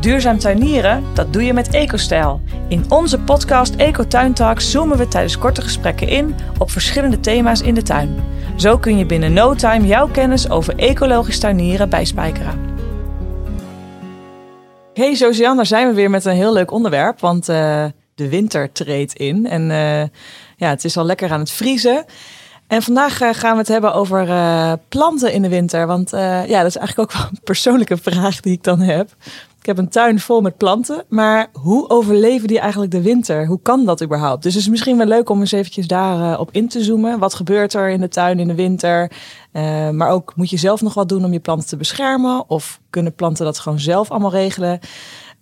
Duurzaam tuinieren, dat doe je met EcoStijl. In onze podcast Eco Tuin Talks zoomen we tijdens korte gesprekken in op verschillende thema's in de tuin. Zo kun je binnen no time jouw kennis over ecologisch tuinieren bijspijkeren. Hey Josiane, daar zijn we weer met een heel leuk onderwerp, want uh, de winter treedt in en uh, ja, het is al lekker aan het vriezen. En vandaag uh, gaan we het hebben over uh, planten in de winter. Want uh, ja, dat is eigenlijk ook wel een persoonlijke vraag die ik dan heb. Ik heb een tuin vol met planten, maar hoe overleven die eigenlijk de winter? Hoe kan dat überhaupt? Dus het is misschien wel leuk om eens eventjes daarop op in te zoomen. Wat gebeurt er in de tuin in de winter? maar ook, moet je zelf nog wat doen om je planten te beschermen? Of kunnen planten dat gewoon zelf allemaal regelen?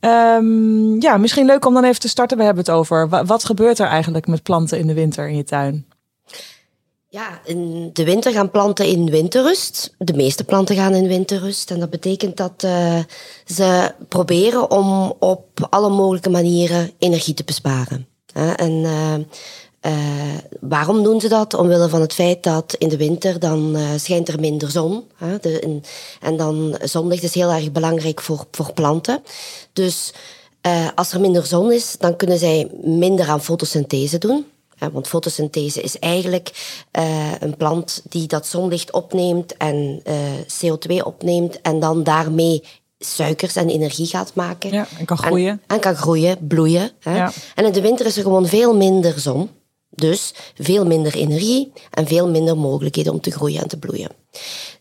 Um, ja, misschien leuk om dan even te starten. We hebben het over. Wat gebeurt er eigenlijk met planten in de winter in je tuin? Ja, in de winter gaan planten in winterrust. De meeste planten gaan in winterrust. En dat betekent dat uh, ze proberen om op alle mogelijke manieren energie te besparen. en uh, uh, waarom doen ze dat? Omwille van het feit dat in de winter dan schijnt er minder zon. De, en dan zonlicht is heel erg belangrijk voor, voor planten. Dus als er minder zon is, dan kunnen zij minder aan fotosynthese doen. Want fotosynthese is eigenlijk uh, een plant die dat zonlicht opneemt en uh, CO2 opneemt en dan daarmee suikers en energie gaat maken. Ja, en kan groeien. En, en kan groeien, bloeien. Hè. Ja. En in de winter is er gewoon veel minder zon. Dus veel minder energie en veel minder mogelijkheden om te groeien en te bloeien.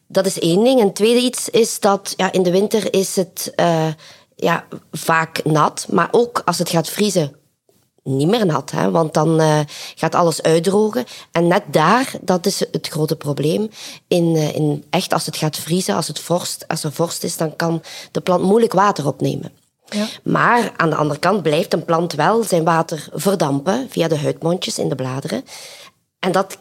Dat is één ding. En tweede iets is dat ja, in de winter is het uh, ja, vaak nat. Maar ook als het gaat vriezen, niet meer nat, hè, want dan uh, gaat alles uitdrogen. En net daar, dat is het grote probleem. In, uh, in echt, als het gaat vriezen, als, het vorst, als er vorst is, dan kan de plant moeilijk water opnemen. Ja. Maar aan de andere kant blijft een plant wel zijn water verdampen via de huidmondjes in de bladeren. En dat,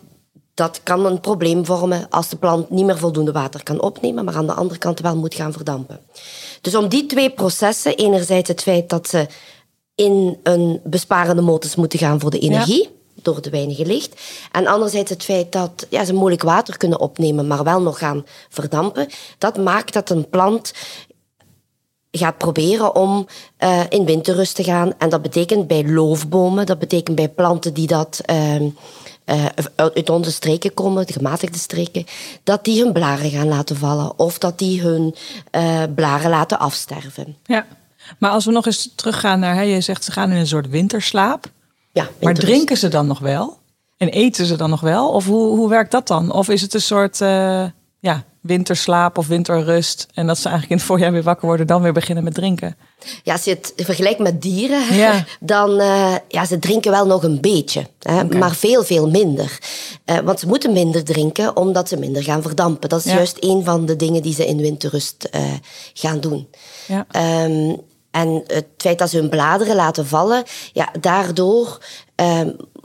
dat kan een probleem vormen als de plant niet meer voldoende water kan opnemen, maar aan de andere kant wel moet gaan verdampen. Dus om die twee processen, enerzijds het feit dat ze in een besparende modus moeten gaan voor de energie. Door het weinige licht. En anderzijds het feit dat ja, ze moeilijk water kunnen opnemen, maar wel nog gaan verdampen. Dat maakt dat een plant gaat proberen om uh, in winterrust te gaan. En dat betekent bij loofbomen, dat betekent bij planten die dat uh, uh, uit onze streken komen, de gematigde streken, dat die hun blaren gaan laten vallen of dat die hun blaren laten afsterven. Ja. Maar als we nog eens teruggaan naar, hè, je zegt ze gaan in een soort winterslaap. Ja, Maar drinken ze dan nog wel? En eten ze dan nog wel? Of hoe, hoe werkt dat dan? Of is het een soort uh, ja, winterslaap of winterrust? En dat ze eigenlijk in het voorjaar weer wakker worden, dan weer beginnen met drinken? Ja, als je het vergelijkt met dieren, ja. dan uh, ja, ze drinken wel nog een beetje. Hè, okay. Maar veel, veel minder. Uh, want ze moeten minder drinken, omdat ze minder gaan verdampen. Dat is ja. juist een van de dingen die ze in winterrust gaan doen. Ja. Um, en het feit dat ze hun bladeren laten vallen, ja, daardoor uh,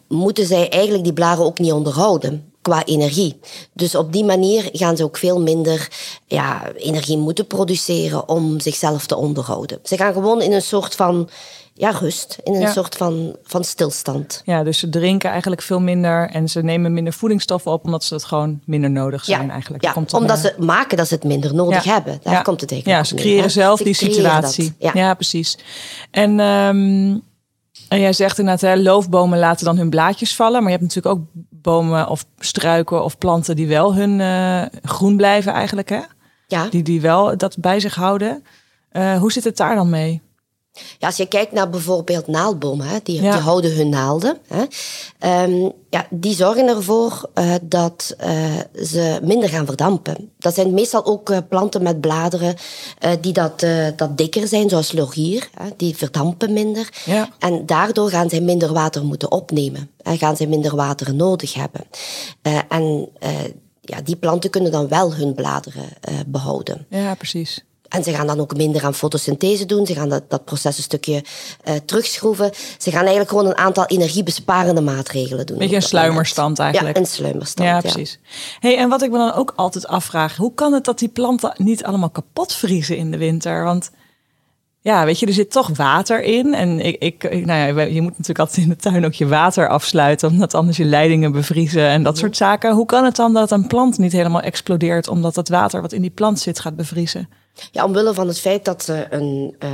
moeten zij eigenlijk die bladeren ook niet onderhouden qua energie. Dus op die manier gaan ze ook veel minder ja, energie moeten produceren om zichzelf te onderhouden. Ze gaan gewoon in een soort van ja, rust, in een soort van, van stilstand. Ja, dus ze drinken eigenlijk veel minder en ze nemen minder voedingsstoffen op omdat ze het gewoon minder nodig zijn ja. eigenlijk. Ja, komt omdat ze maken dat ze het minder nodig hebben. Daar komt het eigenlijk Ja, ze creëren zelf ze die situatie. Ja. precies. En, um, en jij zegt inderdaad, hè, loofbomen laten dan hun blaadjes vallen, maar je hebt natuurlijk ook bomen of struiken of planten die wel hun uh, groen blijven eigenlijk, hè? Ja. Die, die wel dat bij zich houden. Uh, hoe zit het daar dan mee? Ja, als je kijkt naar bijvoorbeeld naaldbomen, hè, die, ja. die houden hun naalden. Hè, um, ja, die zorgen ervoor uh, dat uh, ze minder gaan verdampen. Dat zijn meestal ook uh, planten met bladeren die dat, dat dikker zijn, zoals laurier. die verdampen minder. Ja. En daardoor gaan zij minder water moeten opnemen. En gaan zij minder water nodig hebben. en ja, die planten kunnen dan wel hun bladeren behouden. Ja, precies. En ze gaan dan ook minder aan fotosynthese doen. Ze gaan dat, dat proces een stukje uh, terugschroeven. Ze gaan eigenlijk gewoon een aantal energiebesparende maatregelen doen. Beetje een sluimerstand eigenlijk. Ja, een sluimerstand. Ja, precies. Hey, en wat ik me dan ook altijd afvraag, hoe kan het dat die planten niet allemaal kapot vriezen in de winter? Want ja, weet je, er zit toch water in. En ik, ik, nou ja, je moet natuurlijk altijd in de tuin ook je water afsluiten, omdat anders je leidingen bevriezen en dat soort zaken. Hoe kan het dan dat een plant niet helemaal explodeert, omdat het water wat in die plant zit gaat bevriezen? Ja, omwille van het feit dat ze een, uh,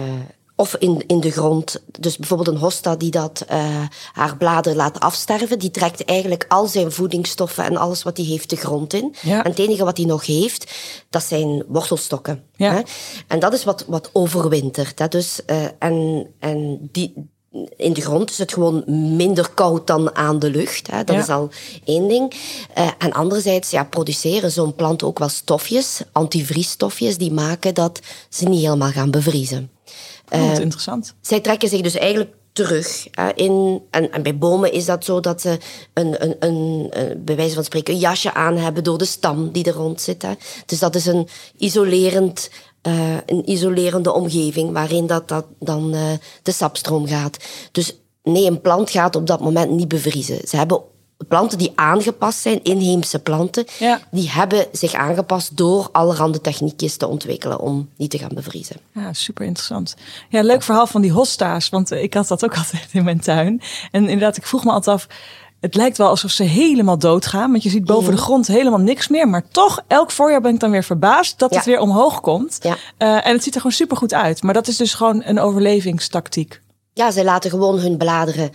of in, in de grond. Dus bijvoorbeeld een hosta die dat, uh, haar bladeren laat afsterven, die trekt eigenlijk al zijn voedingsstoffen en alles wat hij heeft de grond in. Ja. En het enige wat hij nog heeft, dat zijn wortelstokken. Ja. Hè? En dat is wat, wat overwintert. Hè? Dus, uh, en, en die, in de grond is het gewoon minder koud dan aan de lucht. Hè. Dat is al één ding. Uh, en anderzijds ja, produceren zo'n plant ook wel stofjes, antivriesstofjes, die maken dat ze niet helemaal gaan bevriezen. Oh, uh, interessant. Zij trekken zich dus eigenlijk terug. Uh, in, en, en, bij bomen is dat zo dat ze een, een, een, een, bij wijze van spreken een jasje aan hebben door de stam die er rond zit. Hè. Dus dat is een isolerend uh, een isolerende omgeving waarin dat, dat dan uh, de sapstroom gaat. Dus nee, een plant gaat op dat moment niet bevriezen. Ze hebben planten die aangepast zijn, inheemse planten, ja. die hebben zich aangepast door allerhande techniekjes te ontwikkelen om niet te gaan bevriezen. Ja, super interessant. Ja, leuk verhaal van die hosta's, want ik had dat ook altijd in mijn tuin. En inderdaad, ik vroeg me altijd af, het lijkt wel alsof ze helemaal doodgaan. Want je ziet boven de grond helemaal niks meer. Maar toch, elk voorjaar ben ik dan weer verbaasd dat het weer omhoog komt. Ja. Uh, en het ziet er gewoon super goed uit. Maar dat is dus gewoon een overlevingstactiek. Ja, ze laten gewoon hun bladeren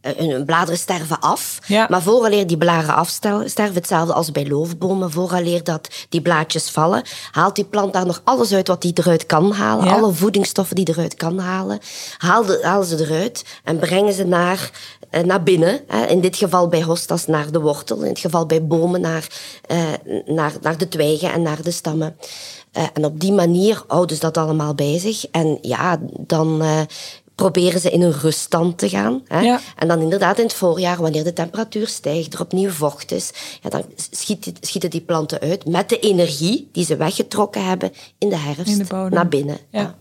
eh, hun bladeren sterven af. Ja. Maar vooraleer die bladeren afsterven, hetzelfde als bij loofbomen, vooraleer dat die blaadjes vallen, haalt die plant daar nog alles uit wat die eruit kan halen. Alle voedingsstoffen die eruit kan halen, halen, halen ze eruit en brengen ze naar, eh, naar binnen. In dit geval bij hostas naar de wortel, in dit geval bij bomen naar, eh, naar, naar de twijgen en naar de stammen. en op die manier houden ze dat allemaal bij zich. En ja, dan proberen ze in een ruststand te gaan. Hè? Ja. En dan inderdaad in het voorjaar, wanneer de temperatuur stijgt, er opnieuw vocht is, ja, dan schiet, schieten die planten uit met de energie die ze weggetrokken hebben in de herfst naar binnen. Ja.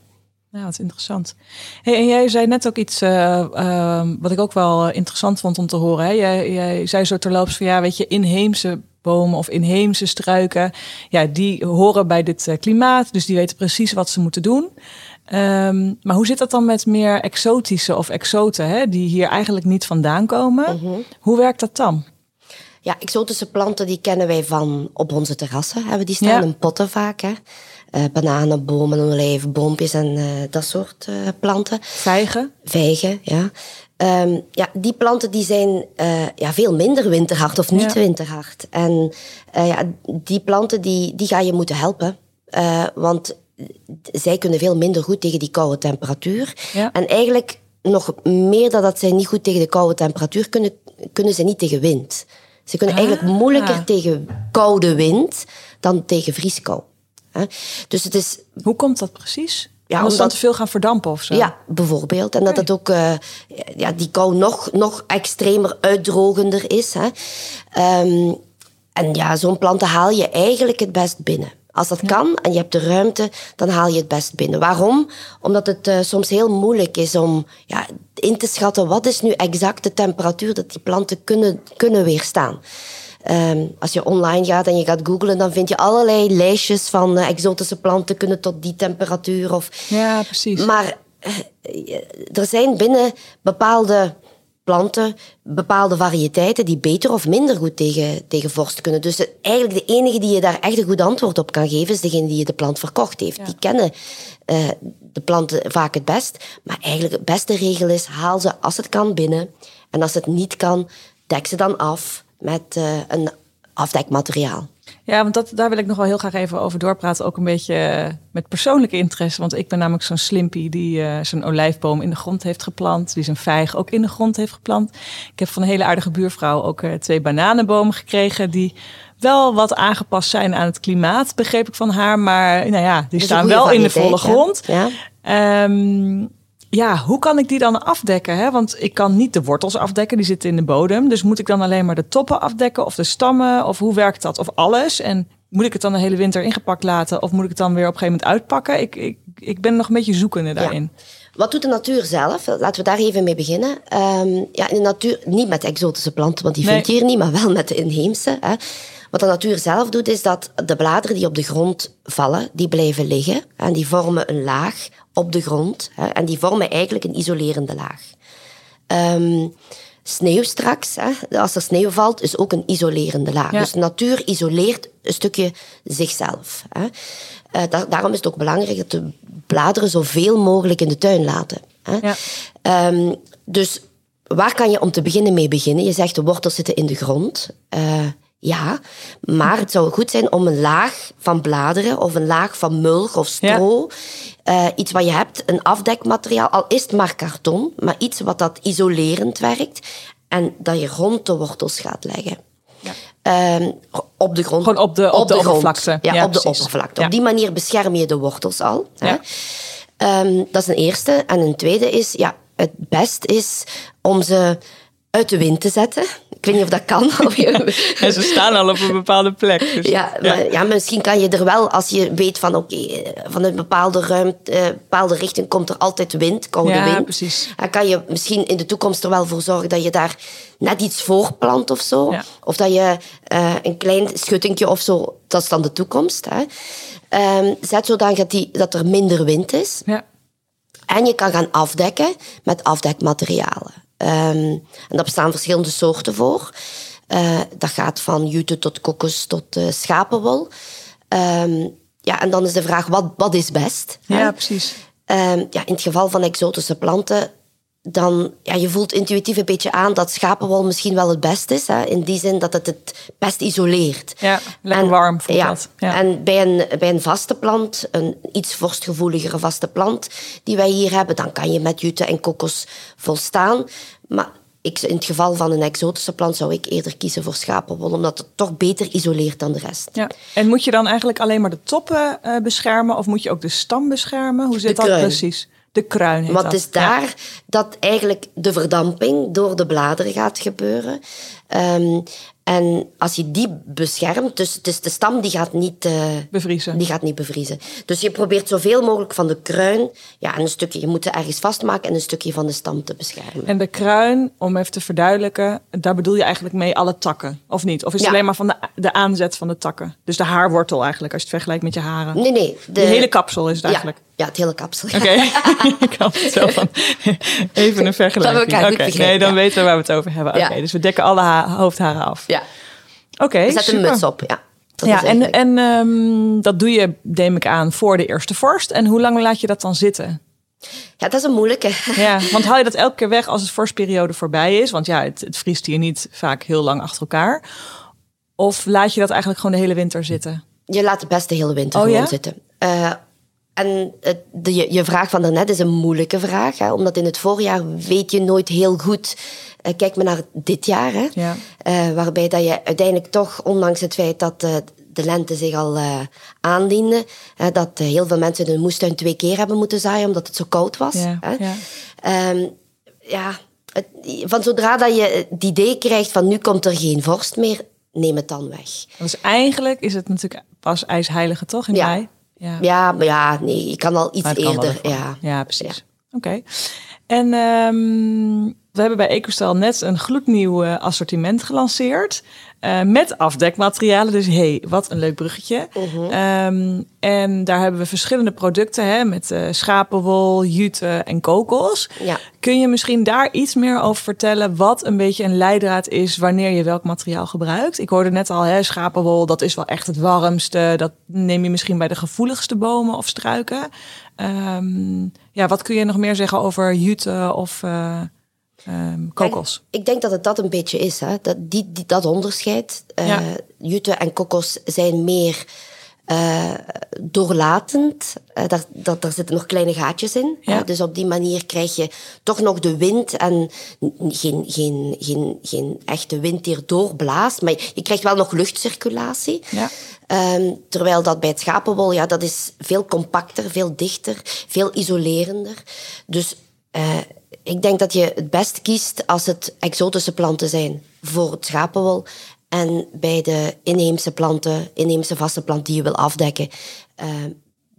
Ja. dat is interessant. Hey, en jij zei net ook iets uh, uh, wat ik ook wel interessant vond om te horen. Hè? Jij, jij zei zo terloops van ja, weet je, inheemse bomen of inheemse struiken, ja, die horen bij dit uh, klimaat, dus die weten precies wat ze moeten doen. Um, maar hoe zit dat dan met meer exotische of exoten, hè, die hier eigenlijk niet vandaan komen? -hmm. Hoe werkt dat dan? Ja, exotische planten die kennen wij van op onze terrassen. Hebben die staan ja. in potten vaak. Hè? Uh, bananen, bomen, olijven, boompjes en uh, dat soort uh, planten. Vijgen? Vijgen, ja. Um, ja, die planten die zijn ja, veel minder winterhard of niet ja. winterhard. En ja, die planten die, die ga je moeten helpen. want zij kunnen veel minder goed tegen die koude temperatuur. Ja. En eigenlijk nog meer dan dat zij niet goed tegen de koude temperatuur kunnen, kunnen ze niet tegen wind. Ze kunnen ah. eigenlijk moeilijker tegen koude wind dan tegen vrieskou. Dus het is... Hoe komt dat precies? Ja, omdat dan te veel gaan verdampen of zo? Ja, bijvoorbeeld. En dat het ook uh, ja, die kou nog, nog extremer uitdrogender is. Hè. Um, en ja, zo'n planten haal je eigenlijk het best binnen. Als dat kan en je hebt de ruimte, dan haal je het best binnen. Waarom? Omdat het uh, soms heel moeilijk is om ja, in te schatten wat is nu exact de temperatuur dat die planten kunnen, kunnen weerstaan. Um, als je online gaat en je gaat googlen, dan vind je allerlei lijstjes van uh, exotische planten kunnen tot die temperatuur. Of... Ja, precies. Maar uh, er zijn binnen bepaalde planten bepaalde variëteiten die beter of minder goed tegen, tegen vorst kunnen. Dus eigenlijk de enige die je daar echt een goed antwoord op kan geven, is degene die je de plant verkocht heeft. Die kennen uh, de planten vaak het best. Maar eigenlijk de beste regel is, haal ze als het kan binnen. En als het niet kan, dek ze dan af met uh, een afdekmateriaal. Ja, want dat, daar wil ik nog wel heel graag even over doorpraten. Ook een beetje eh, met persoonlijke interesse. Want ik ben namelijk zo'n slimpie die uh, zijn olijfboom in de grond heeft geplant. Die zijn vijg ook in de grond heeft geplant. Ik heb van een hele aardige buurvrouw ook uh, twee bananenbomen gekregen. Die wel wat aangepast zijn aan het klimaat, begreep ik van haar. Maar nou ja, die staan wel in de volle grond. Ja. Um, ja, hoe kan ik die dan afdekken? Hè? Want ik kan niet de wortels afdekken, die zitten in de bodem. Dus moet ik dan alleen maar de toppen afdekken of de stammen? Of hoe werkt dat? Of alles? En moet ik het dan de hele winter ingepakt laten? Of moet ik het dan weer op een gegeven moment uitpakken? Ik, ik, ik ben nog een beetje zoekende daarin. Wat doet de natuur zelf? Laten we daar even mee beginnen. Um, ja, in de natuur, niet met exotische planten, want die nee. vind je hier niet, maar wel met de inheemse. Hè. Wat de natuur zelf doet, is dat de bladeren die op de grond vallen, die blijven liggen. En die vormen een laag op de grond. Hè, en die vormen eigenlijk een isolerende laag. Um, sneeuw straks, hè, als er sneeuw valt, is ook een isolerende laag. Dus de natuur isoleert een stukje zichzelf. Hè. Uh, daarom is het ook belangrijk dat de bladeren zoveel mogelijk in de tuin laten. Hè. Ja. Um, dus waar kan je om te beginnen mee beginnen? Je zegt de wortels zitten in de grond. Uh, ja, maar het zou goed zijn om een laag van bladeren of een laag van mulch of stro, ja. uh, iets wat je hebt, een afdekmateriaal, al is het maar karton, maar iets wat dat isolerend werkt en dat je rond de wortels gaat leggen. Ja. Um, op de grond. Gewoon op de, op, de, oppervlakte. Ja, op de oppervlakte. Op die manier bescherm je de wortels al. Hè. Um, dat is een eerste. En een tweede is, ja, het best is om ze uit de wind te zetten. Ik weet niet of dat kan. En ze staan al op een bepaalde plek. Dus. Ja, maar, ja. misschien kan je er wel, als je weet van oké, okay, van een bepaalde ruimte, uh, bepaalde richting komt er altijd wind, koude ja, wind. precies. Dan kan je misschien in de toekomst er wel voor zorgen dat je daar net iets voor plant of zo. Ja. Of dat je uh, een klein schuttingje of zo, dat is dan de toekomst. Hè. Um, zet zodanig dat, die, dat er minder wind is. Ja. En je kan gaan afdekken met afdekmaterialen. Um, en daar bestaan verschillende soorten voor. Uh, dat gaat van jute tot kokos tot uh, schapenwol. Um, ja, en dan is de vraag, wat, wat is best? Ja, hè? precies. Um, ja, in het geval van exotische planten dan ja, je voelt intuïtief een beetje aan dat schapenwol misschien wel het best is. Hè, in die zin dat het het best isoleert. Ja, lekker en, warm voelt ja, dat. Ja. En bij een, bij een vaste plant, een iets vorstgevoeligere vaste plant die wij hier hebben, dan kan je met jute en kokos volstaan. Maar ik, in het geval van een exotische plant zou ik eerder kiezen voor schapenwol, omdat het toch beter isoleert dan de rest. Ja. En moet je dan eigenlijk alleen maar de toppen uh, beschermen of moet je ook de stam beschermen? Hoe zit dat precies? De kruin Wat is daar dat eigenlijk de verdamping door de bladeren gaat gebeuren. Um, en als je die beschermt, dus, dus de stam die gaat, niet, uh, bevriezen. die gaat niet bevriezen. Dus je probeert zoveel mogelijk van de kruin, ja, en een stukje, je moet ze ergens vastmaken en een stukje van de stam te beschermen. En de kruin, om even te verduidelijken, daar bedoel je eigenlijk mee alle takken, of niet? Of is het alleen maar van de, de aanzet van de takken? Dus de haarwortel eigenlijk, als je het vergelijkt met je haren? Nee, nee. De, hele kapsel is het eigenlijk? Ja, het hele kapsel. Oké, ik had het zo van, even een vergelijking. Oké, okay. nee, dan weten we waar we het over hebben. Oké, dus we dekken alle hoofdharen af. Ja. Oké, okay, Zet een muts op, ja. Dat ja, en, en um, dat doe je, neem ik aan, voor de eerste vorst. En hoe lang laat je dat dan zitten? Ja, dat is een moeilijke. Ja, want haal je dat elke keer weg als de vorstperiode voorbij is? Want ja, het, het vriest hier niet vaak heel lang achter elkaar. Of laat je dat eigenlijk gewoon de hele winter zitten? Je laat het best de hele winter oh, gewoon ja? zitten. Uh, en het, de, je vraag van daarnet is een moeilijke vraag. Hè, omdat in het voorjaar weet je nooit heel goed uh, kijk maar naar dit jaar, hè, ja. uh, waarbij dat je uiteindelijk toch, ondanks het feit dat uh, de lente zich al aandiende, dat heel veel mensen de moestuin twee keer hebben moeten zaaien omdat het zo koud was. Ja, hè. Ja. Um, ja het, van zodra dat je het idee krijgt van nu komt er geen vorst meer, neem het dan weg. Dus eigenlijk is het natuurlijk pas ijsheilige toch in ja. mei? Ja. ja, maar ja, nee, je kan al iets eerder. ja. ja, precies. Oké. En um, we hebben bij EcoStyle net een gloednieuw uh, assortiment gelanceerd. Uh, met afdekmaterialen. Dus hey, wat een leuk bruggetje. Uh -huh. um, en daar hebben we verschillende producten hè, met uh, schapenwol, jute en kokos. Ja. Kun je misschien daar iets meer over vertellen wat een beetje een leidraad is wanneer je welk materiaal gebruikt? Ik hoorde net al, hè, schapenwol, dat is wel echt het warmste. Dat neem je misschien bij de gevoeligste bomen of struiken. Um, ja, wat kun je nog meer zeggen over jute of um, kokos? Ik, ik, denk dat het dat een beetje is, hè? Dat, die, die dat onderscheid. Uh, ja. Jute en kokos zijn meer uh, doorlatend. Uh, daar, dat, daar zitten nog kleine gaatjes in. Ja. Dus op die manier krijg je toch nog de wind en geen, geen, geen, geen echte wind die doorblaast. Maar je, je krijgt wel nog luchtcirculatie. Ja. Um, terwijl dat bij het schapenwol, ja, dat is veel compacter, veel dichter, veel isolerender. Dus uh, ik denk dat je het best kiest als het exotische planten zijn voor het schapenwol. En bij de inheemse planten, inheemse vaste plant die je wil afdekken, uh,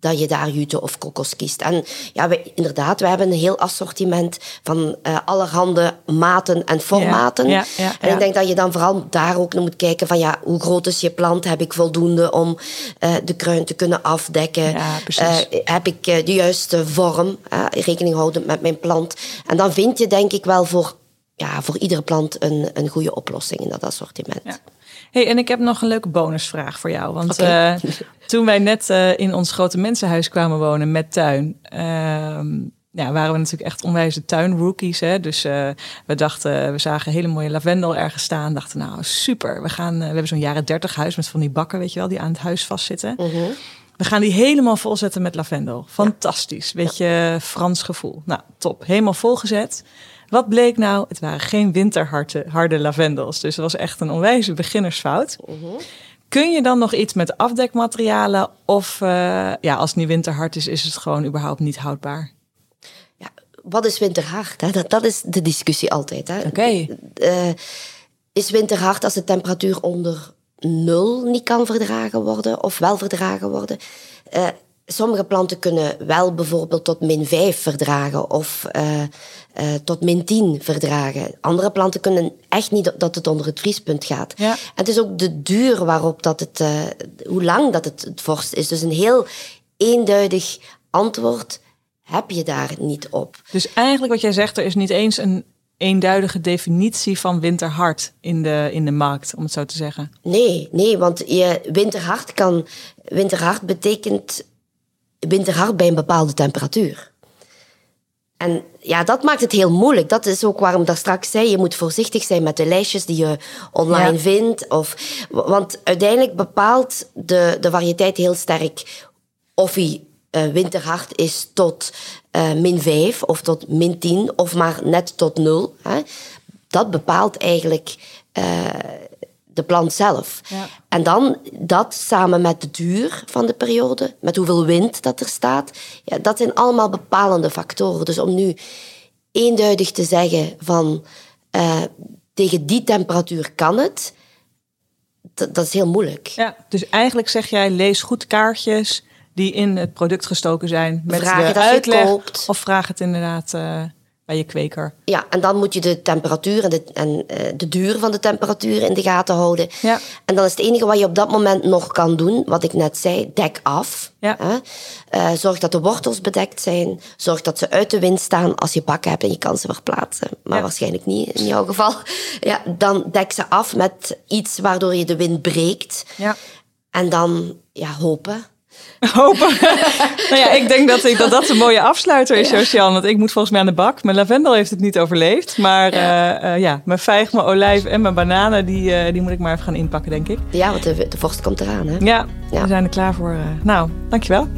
dat je daar jute of kokos kiest. En ja, we, inderdaad, we hebben een heel assortiment van uh, allerhande maten en formaten. Ja, ja, ja, en ik denk dat je dan vooral daar ook naar moet kijken van ja, hoe groot is je plant? Heb ik voldoende om uh, de kruin te kunnen afdekken? Uh, heb ik de juiste vorm? rekening houden met mijn plant. En dan vind je denk ik wel voor ja, voor iedere plant een, een goede oplossing in dat assortiment. Hey, en ik heb nog een leuke bonusvraag voor jou. Want eh, toen wij net uh, in ons grote mensenhuis kwamen wonen met tuin, ehm, ja, waren we natuurlijk echt onwijze tuinrookies. Hè? Dus uh, we dachten, we zagen hele mooie lavendel ergens staan. Dachten, nou super, we gaan, we hebben zo'n jaren dertig huis met van die bakken, weet je wel, die aan het huis vastzitten. Mhm. We gaan die helemaal volzetten met lavendel. Fantastisch. Beetje Frans gevoel. Nou, top. Helemaal volgezet. Wat bleek nou? Het waren geen winterharde harde lavendels. Dus het was echt een onwijze beginnersfout. Mhm. Kun je dan nog iets met afdekmaterialen? Of uh, ja, als het niet winterhard is, is het gewoon überhaupt niet houdbaar? Ja, wat is winterhard? Hè? Dat, dat is de discussie altijd. Oké. Okay. Uh, eh, is winterhard als de temperatuur onder nul niet kan verdragen worden of wel verdragen worden? Sommige planten kunnen wel bijvoorbeeld tot min 5 verdragen of uh, uh, tot min 10 verdragen. Andere planten kunnen echt niet dat het onder het vriespunt gaat. Ja. En het is ook de duur waarop dat het, uh, hoe lang dat het, het vorst is. Dus een heel eenduidig antwoord heb je daar niet op. Dus eigenlijk wat jij zegt, er is niet eens een eenduidige definitie van winterhard in de, in de markt, om het zo te zeggen. Nee, nee, want je winterhard kan. Winterhard betekent winterhard bij een bepaalde temperatuur. En ja, dat maakt het heel moeilijk. Dat is ook waarom ik daar straks zei, je moet voorzichtig zijn met de lijstjes die je online vindt. Of, want uiteindelijk bepaalt de, de variëteit heel sterk of hij uh, winterhard is tot uh, min 5 of tot min 10 of maar net tot 0. Hè. Dat bepaalt eigenlijk uh, de plant zelf. Ja. En dan dat samen met de duur van de periode, met hoeveel wind dat er staat, ja, dat zijn allemaal bepalende factoren. Dus om nu eenduidig te zeggen van uh, tegen die temperatuur kan het, dat, dat, is heel moeilijk. Ja, dus eigenlijk zeg jij, lees goed kaartjes die in het product gestoken zijn met vraag de uitleg. Of vraag het inderdaad... Uh bij je kweker. Ja, en dan moet je de temperatuur en de, en, uh, de duur van de temperatuur in de gaten houden. Ja. En dan is het enige wat je op dat moment nog kan doen, wat ik net zei, dek af. Ja. Uh, zorg dat de wortels bedekt zijn. Zorg dat ze uit de wind staan als je bakken hebt en je kan ze verplaatsen. Maar waarschijnlijk niet in jouw geval. Ja, dan dek ze af met iets waardoor je de wind breekt. Ja. En dan ja, hopen Hopen. nou ja, ik denk dat, ik, dat dat een mooie afsluiter is, Josian. Want ik moet volgens mij aan de bak. Mijn lavendel heeft het niet overleefd. Maar ja, uh, uh, ja mijn vijg, mijn olijf en mijn bananen, die, uh, die moet ik maar even gaan inpakken, denk ik. Ja, want de, de vorst komt eraan, hè? Ja, ja. we zijn er klaar voor. nou, dankjewel.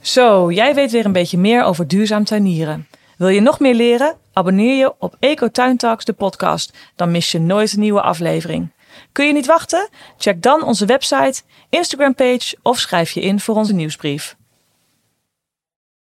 Zo, jij weet weer een beetje meer over duurzaam tuinieren. Wil je nog meer leren? Abonneer je op Eco Talks, de podcast. Dan mis je nooit een nieuwe aflevering. Kun je niet wachten? Check dan onze website, Instagram page of schrijf je in voor onze nieuwsbrief.